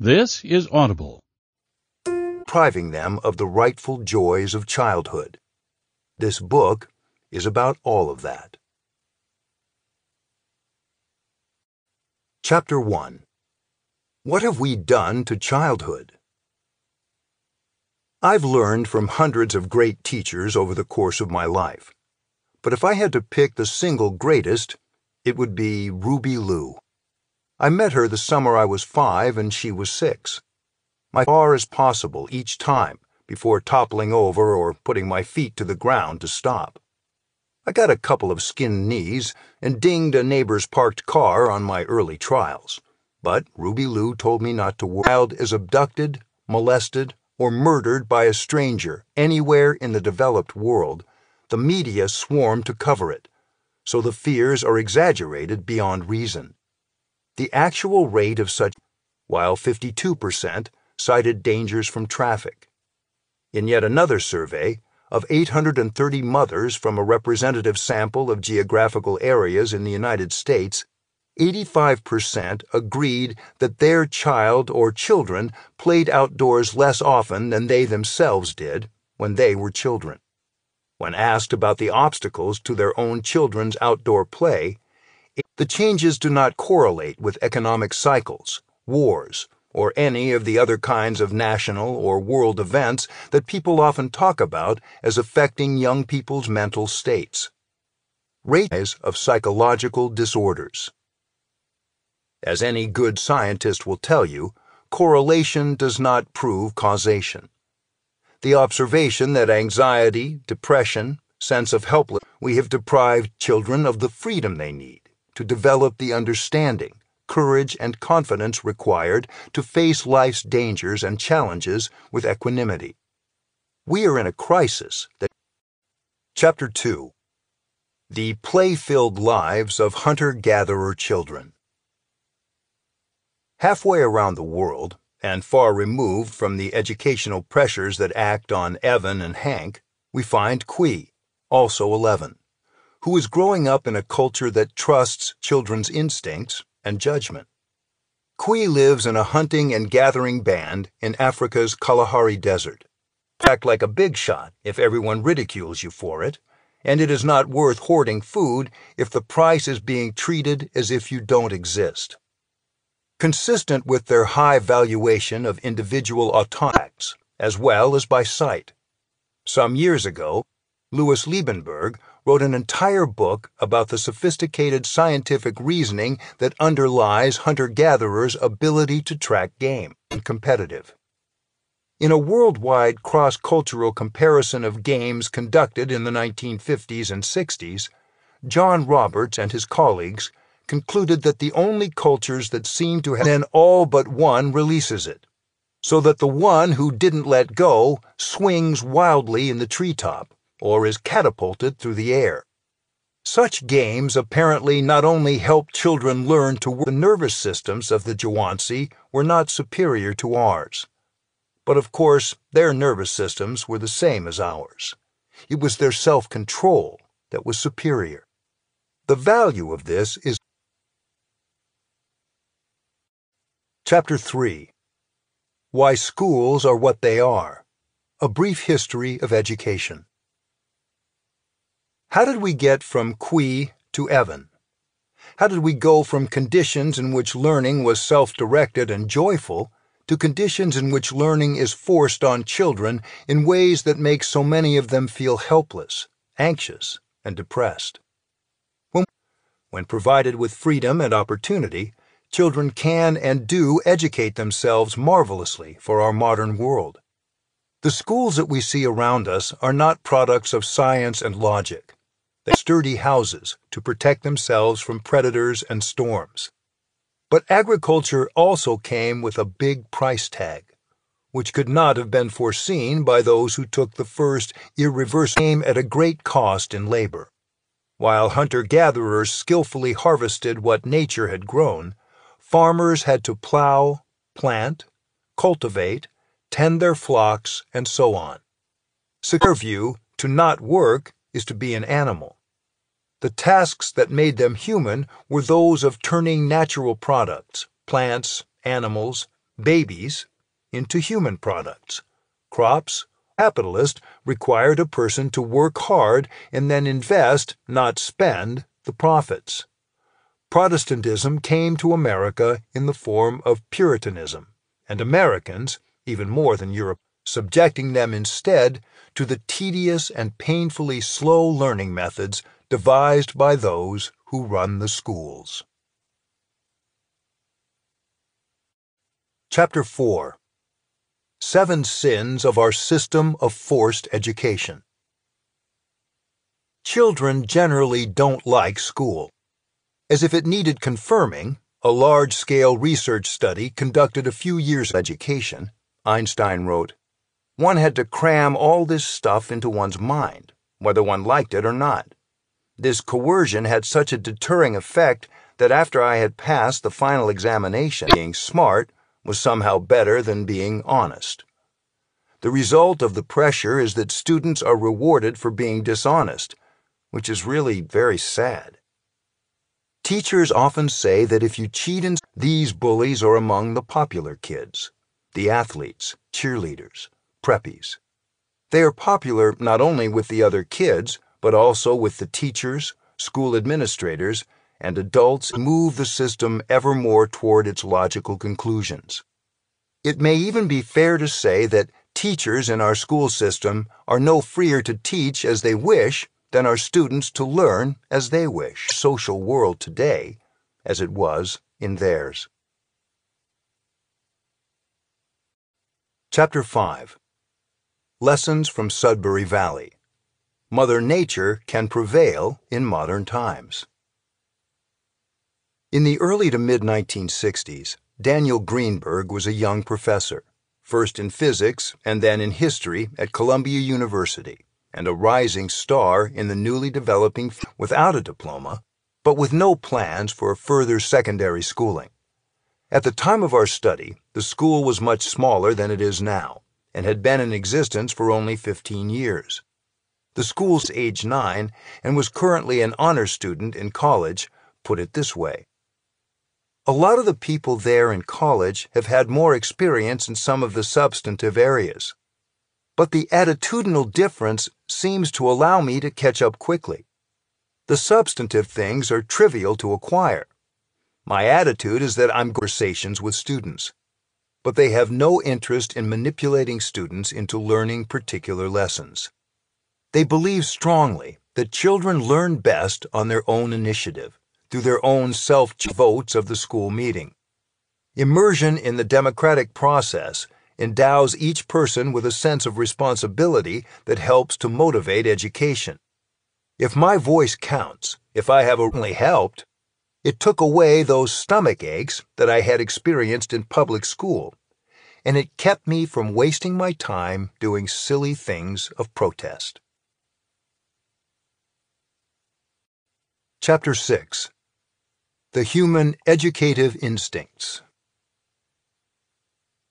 This is Audible. depriving them of the rightful joys of childhood. This book is about all of that. Chapter 1 What Have We Done to Childhood? I've learned from hundreds of great teachers over the course of my life. But if I had to pick the single greatest, it would be Ruby Lou. I met her the summer I was five and she was six. My far as possible each time before toppling over or putting my feet to the ground to stop. I got a couple of skinned knees and dinged a neighbor's parked car on my early trials. But Ruby Lou told me not to worry. Child is abducted, molested, or murdered by a stranger anywhere in the developed world, the media swarm to cover it, so the fears are exaggerated beyond reason. The actual rate of such, while 52% cited dangers from traffic. In yet another survey, of 830 mothers from a representative sample of geographical areas in the United States, 85% agreed that their child or children played outdoors less often than they themselves did when they were children. When asked about the obstacles to their own children's outdoor play, the changes do not correlate with economic cycles, wars, or any of the other kinds of national or world events that people often talk about as affecting young people's mental states. Rates of psychological disorders. As any good scientist will tell you, correlation does not prove causation. The observation that anxiety, depression, sense of helplessness, we have deprived children of the freedom they need to develop the understanding, courage, and confidence required to face life's dangers and challenges with equanimity. We are in a crisis that. Chapter 2 The Play Filled Lives of Hunter Gatherer Children. Halfway around the world, and far removed from the educational pressures that act on Evan and Hank, we find Qui, also 11, who is growing up in a culture that trusts children's instincts and judgment. Qui lives in a hunting and gathering band in Africa's Kalahari Desert. Act like a big shot if everyone ridicules you for it, and it is not worth hoarding food if the price is being treated as if you don't exist. Consistent with their high valuation of individual autonomy, as well as by sight. Some years ago, Louis Liebenberg wrote an entire book about the sophisticated scientific reasoning that underlies hunter gatherers' ability to track game and competitive. In a worldwide cross cultural comparison of games conducted in the 1950s and 60s, John Roberts and his colleagues concluded that the only cultures that seem to have then all but one releases it, so that the one who didn't let go swings wildly in the treetop or is catapulted through the air. Such games apparently not only help children learn to work the nervous systems of the Ju/'hoansi were not superior to ours. But of course, their nervous systems were the same as ours. It was their self control that was superior. The value of this is. Chapter 3 Why Schools Are What They Are A Brief History of Education. How did we get from Qui to Evan? How did we go from conditions in which learning was self directed and joyful to conditions in which learning is forced on children in ways that make so many of them feel helpless, anxious, and depressed? When, when provided with freedom and opportunity, children can and do educate themselves marvelously for our modern world. The schools that we see around us are not products of science and logic sturdy houses to protect themselves from predators and storms. But agriculture also came with a big price tag, which could not have been foreseen by those who took the first irreversible aim at a great cost in labor. While hunter gatherers skillfully harvested what nature had grown, farmers had to plow, plant, cultivate, tend their flocks, and so on. Secure view, to not work is to be an animal. The tasks that made them human were those of turning natural products, plants, animals, babies, into human products. Crops, capitalist required a person to work hard and then invest, not spend, the profits. Protestantism came to America in the form of Puritanism, and Americans, even more than Europe, subjecting them instead to the tedious and painfully slow learning methods devised by those who run the schools. Chapter 4 Seven Sins of Our System of Forced Education Children generally don't like school. As if it needed confirming, a large scale research study conducted a few years of education, Einstein wrote, one had to cram all this stuff into one's mind, whether one liked it or not. This coercion had such a deterring effect that after I had passed the final examination, being smart was somehow better than being honest. The result of the pressure is that students are rewarded for being dishonest, which is really very sad. Teachers often say that if you cheat in these bullies are among the popular kids, the athletes, cheerleaders, preppies. They are popular not only with the other kids, but also with the teachers, school administrators, and adults move the system ever more toward its logical conclusions. It may even be fair to say that teachers in our school system are no freer to teach as they wish than are students to learn as they wish. Social world today as it was in theirs. Chapter 5 Lessons from Sudbury Valley Mother Nature Can Prevail in Modern Times. In the early to mid 1960s, Daniel Greenberg was a young professor, first in physics and then in history at Columbia University and a rising star in the newly developing without a diploma, but with no plans for further secondary schooling. At the time of our study, the school was much smaller than it is now and had been in existence for only 15 years. The school's age 9 and was currently an honor student in college put it this way. A lot of the people there in college have had more experience in some of the substantive areas but the attitudinal difference seems to allow me to catch up quickly. The substantive things are trivial to acquire. My attitude is that I'm conversations with students, but they have no interest in manipulating students into learning particular lessons. They believe strongly that children learn best on their own initiative, through their own self votes of the school meeting. Immersion in the democratic process endows each person with a sense of responsibility that helps to motivate education. If my voice counts, if I have only helped, it took away those stomach aches that I had experienced in public school, and it kept me from wasting my time doing silly things of protest. Chapter 6 The Human Educative Instincts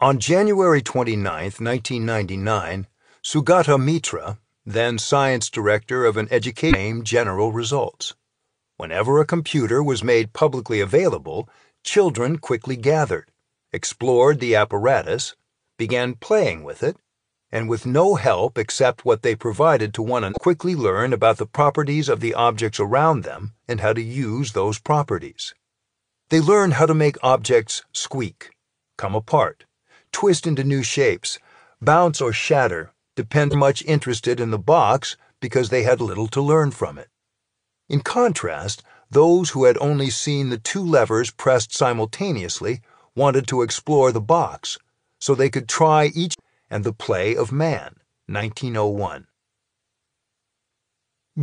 on January 29, 1999, Sugata Mitra, then science director of an education, general results. Whenever a computer was made publicly available, children quickly gathered, explored the apparatus, began playing with it, and with no help except what they provided to one another, quickly learn about the properties of the objects around them and how to use those properties. They learned how to make objects squeak, come apart, twist into new shapes, bounce or shatter, depend much interested in the box because they had little to learn from it. In contrast, those who had only seen the two levers pressed simultaneously wanted to explore the box so they could try each and the play of man, 1901.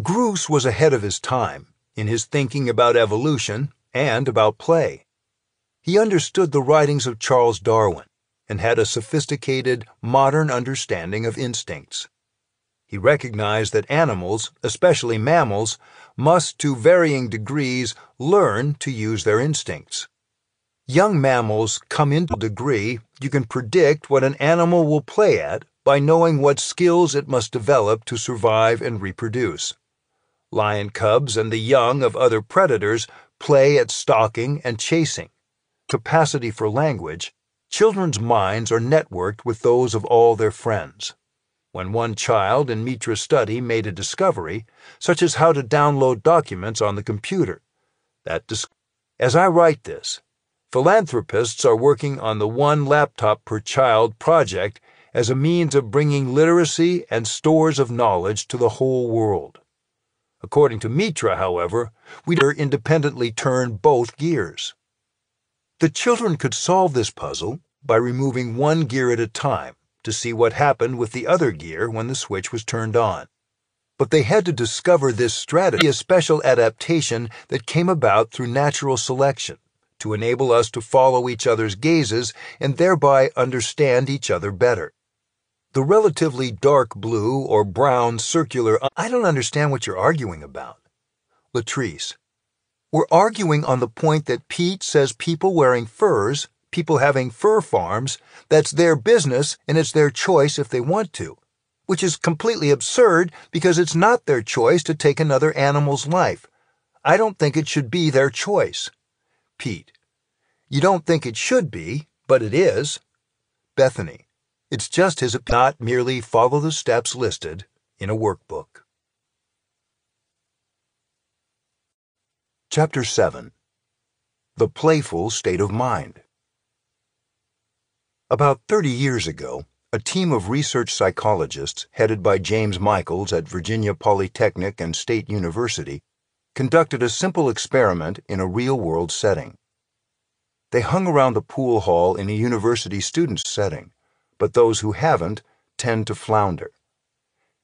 Groos was ahead of his time in his thinking about evolution and about play. He understood the writings of Charles Darwin and had a sophisticated, modern understanding of instincts. He recognized that animals, especially mammals, must to varying degrees learn to use their instincts. Young mammals come into degree you can predict what an animal will play at by knowing what skills it must develop to survive and reproduce. Lion cubs and the young of other predators play at stalking and chasing. Capacity for language Children's minds are networked with those of all their friends. When one child in Mitra's study made a discovery, such as how to download documents on the computer, that dis- as I write this, philanthropists are working on the one laptop per child project as a means of bringing literacy and stores of knowledge to the whole world. According to Mitra, however, we independently turn both gears. The children could solve this puzzle by removing one gear at a time to see what happened with the other gear when the switch was turned on. But they had to discover this strategy, a special adaptation that came about through natural selection to enable us to follow each other's gazes and thereby understand each other better. The relatively dark blue or brown circular. I don't understand what you're arguing about. Latrice. We're arguing on the point that Pete says people wearing furs people having fur farms, that's their business and it's their choice if they want to. Which is completely absurd because it's not their choice to take another animal's life. I don't think it should be their choice. Pete. You don't think it should be, but it is. Bethany. It's just his not merely follow the steps listed in a workbook. Chapter 7 The Playful State of Mind about 30 years ago, a team of research psychologists headed by James Michaels at Virginia Polytechnic and State University conducted a simple experiment in a real world setting. They hung around the pool hall in a university student's setting, but those who haven't tend to flounder.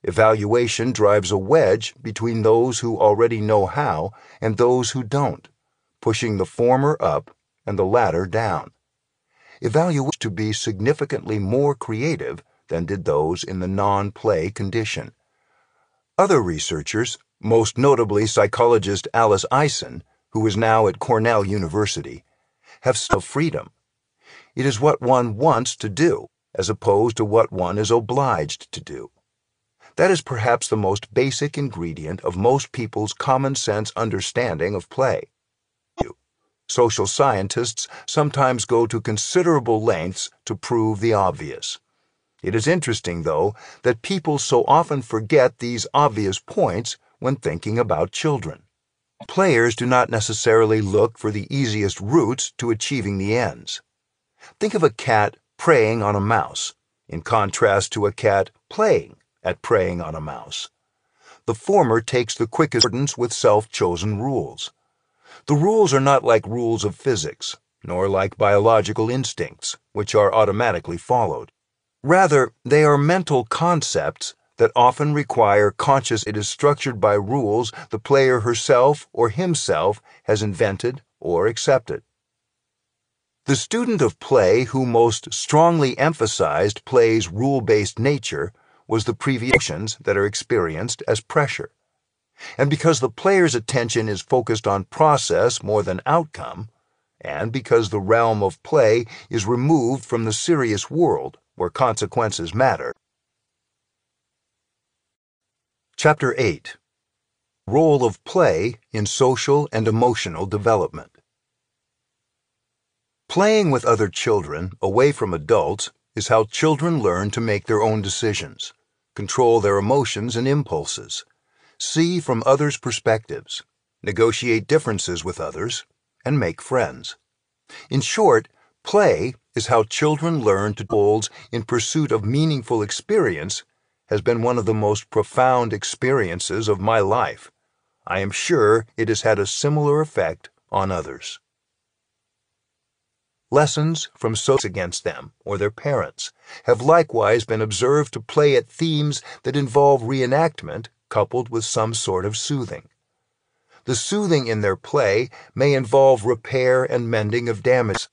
Evaluation drives a wedge between those who already know how and those who don't, pushing the former up and the latter down evaluated to be significantly more creative than did those in the non-play condition. Other researchers, most notably psychologist Alice Isen, who is now at Cornell University, have of freedom. It is what one wants to do, as opposed to what one is obliged to do. That is perhaps the most basic ingredient of most people's common sense understanding of play. Social scientists sometimes go to considerable lengths to prove the obvious. It is interesting, though, that people so often forget these obvious points when thinking about children. Players do not necessarily look for the easiest routes to achieving the ends. Think of a cat preying on a mouse, in contrast to a cat playing at preying on a mouse. The former takes the quickest accordance with self-chosen rules. The rules are not like rules of physics, nor like biological instincts, which are automatically followed. Rather, they are mental concepts that often require conscious it is structured by rules the player herself or himself has invented or accepted. The student of play who most strongly emphasized play's rule-based nature was the previous that are experienced as pressure. And because the player's attention is focused on process more than outcome, and because the realm of play is removed from the serious world where consequences matter. Chapter 8 Role of Play in Social and Emotional Development Playing with other children, away from adults, is how children learn to make their own decisions, control their emotions and impulses, see from others' perspectives, negotiate differences with others, and make friends. In short, play is how children learn to hold in pursuit of meaningful experience has been one of the most profound experiences of my life. I am sure it has had a similar effect on others. Lessons from socials against them or their parents have likewise been observed to play at themes that involve reenactment coupled with some sort of soothing. The soothing in their play may involve repair and mending of damage.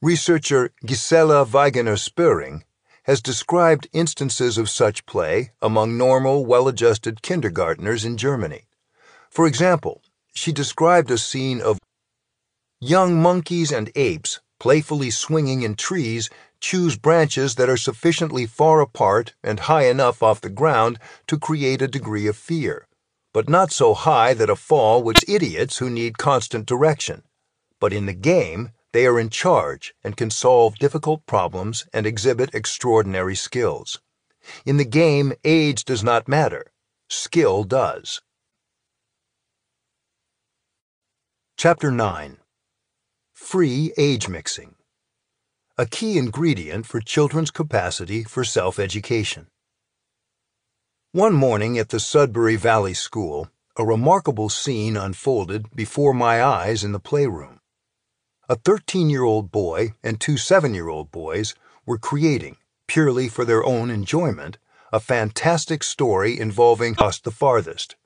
Researcher Gisela Wegener Spöhring has described instances of such play among normal, well adjusted kindergarteners in Germany. For example, she described a scene of young monkeys and apes playfully swinging in trees choose branches that are sufficiently far apart and high enough off the ground to create a degree of fear, but not so high that a fall would idiots who need constant direction. But in the game, They are in charge and can solve difficult problems and exhibit extraordinary skills. In the game, age does not matter. Skill does. Chapter 9 Free Age Mixing A key ingredient for children's capacity for self-education. One morning at the Sudbury Valley School, a remarkable scene unfolded before my eyes in the playroom. A 13-year-old boy and two 7-year-old boys were creating, purely for their own enjoyment, a fantastic story involving tossed the farthest.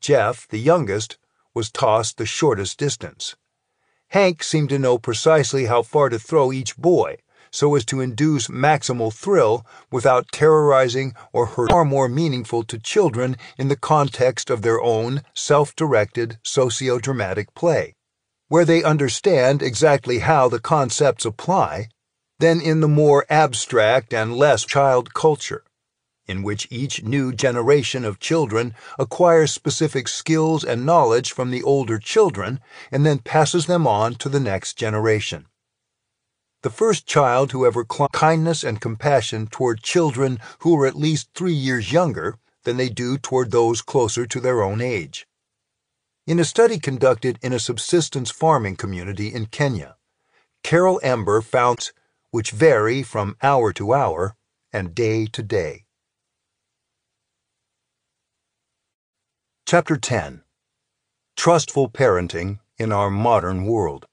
Jeff, the youngest, was tossed the shortest distance. Hank seemed to know precisely how far to throw each boy, so as to induce maximal thrill without terrorizing or hurting far more meaningful to children in the context of their own self-directed socio-dramatic play, where they understand exactly how the concepts apply, than in the more abstract and less child culture in which each new generation of children acquires specific skills and knowledge from the older children and then passes them on to the next generation. The first child who ever kindness and compassion toward children who are at least three years younger than they do toward those closer to their own age. In a study conducted in a subsistence farming community in Kenya, Carol Ember found which vary from hour to hour and day to day. Chapter 10 Trustful Parenting in Our Modern World.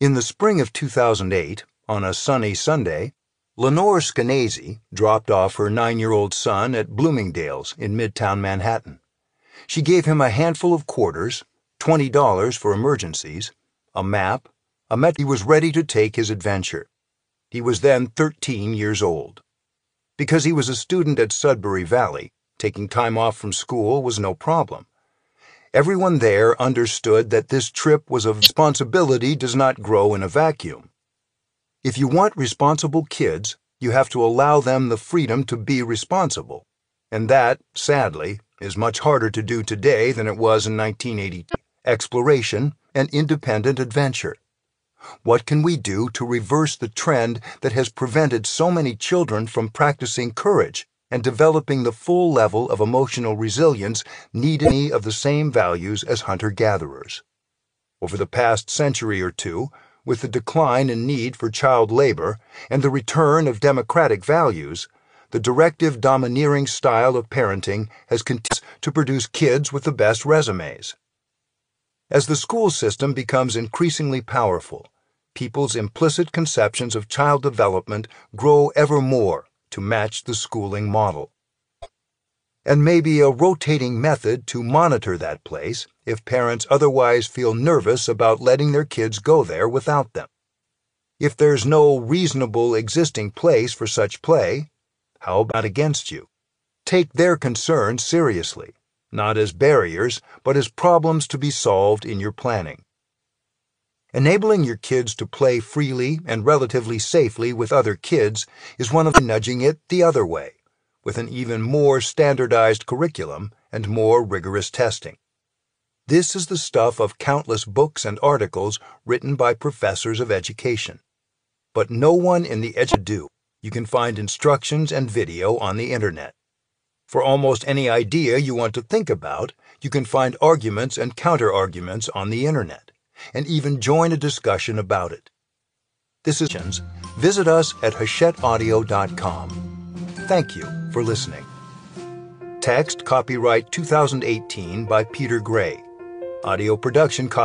In the spring of 2008, on a sunny Sunday, Lenore Skenazy dropped off her nine year old son at Bloomingdale's in Midtown Manhattan. She gave him a handful of quarters, $20 for emergencies, a map, a met. He was ready to take his adventure. He was then 13 years old. Because he was a student at Sudbury Valley, Taking time off from school was no problem. Everyone there understood that this trip was a responsibility does not grow in a vacuum. If you want responsible kids, you have to allow them the freedom to be responsible. And that, sadly, is much harder to do today than it was in 1982. Exploration and independent adventure. What can we do to reverse the trend that has prevented so many children from practicing courage and developing the full level of emotional resilience need any of the same values as hunter-gatherers. Over the past century or two, with the decline in need for child labor and the return of democratic values, the directive domineering style of parenting has continued to produce kids with the best resumes. As the school system becomes increasingly powerful, people's implicit conceptions of child development grow ever more to match the schooling model. And maybe a rotating method to monitor that place if parents otherwise feel nervous about letting their kids go there without them. If there's no reasonable existing place for such play, how about against you? Take their concerns seriously, not as barriers, but as problems to be solved in your planning. Enabling your kids to play freely and relatively safely with other kids is one of the nudging it the other way, with an even more standardized curriculum and more rigorous testing. This is the stuff of countless books and articles written by professors of education. But no one in the edu do. You can find instructions and video on the internet. For almost any idea you want to think about, you can find arguments and counter-arguments on the internet and even join a discussion about it. This is Visit us at hachetteaudio.com. Thank you for listening. Text copyright 2018 by Peter Gray. Audio production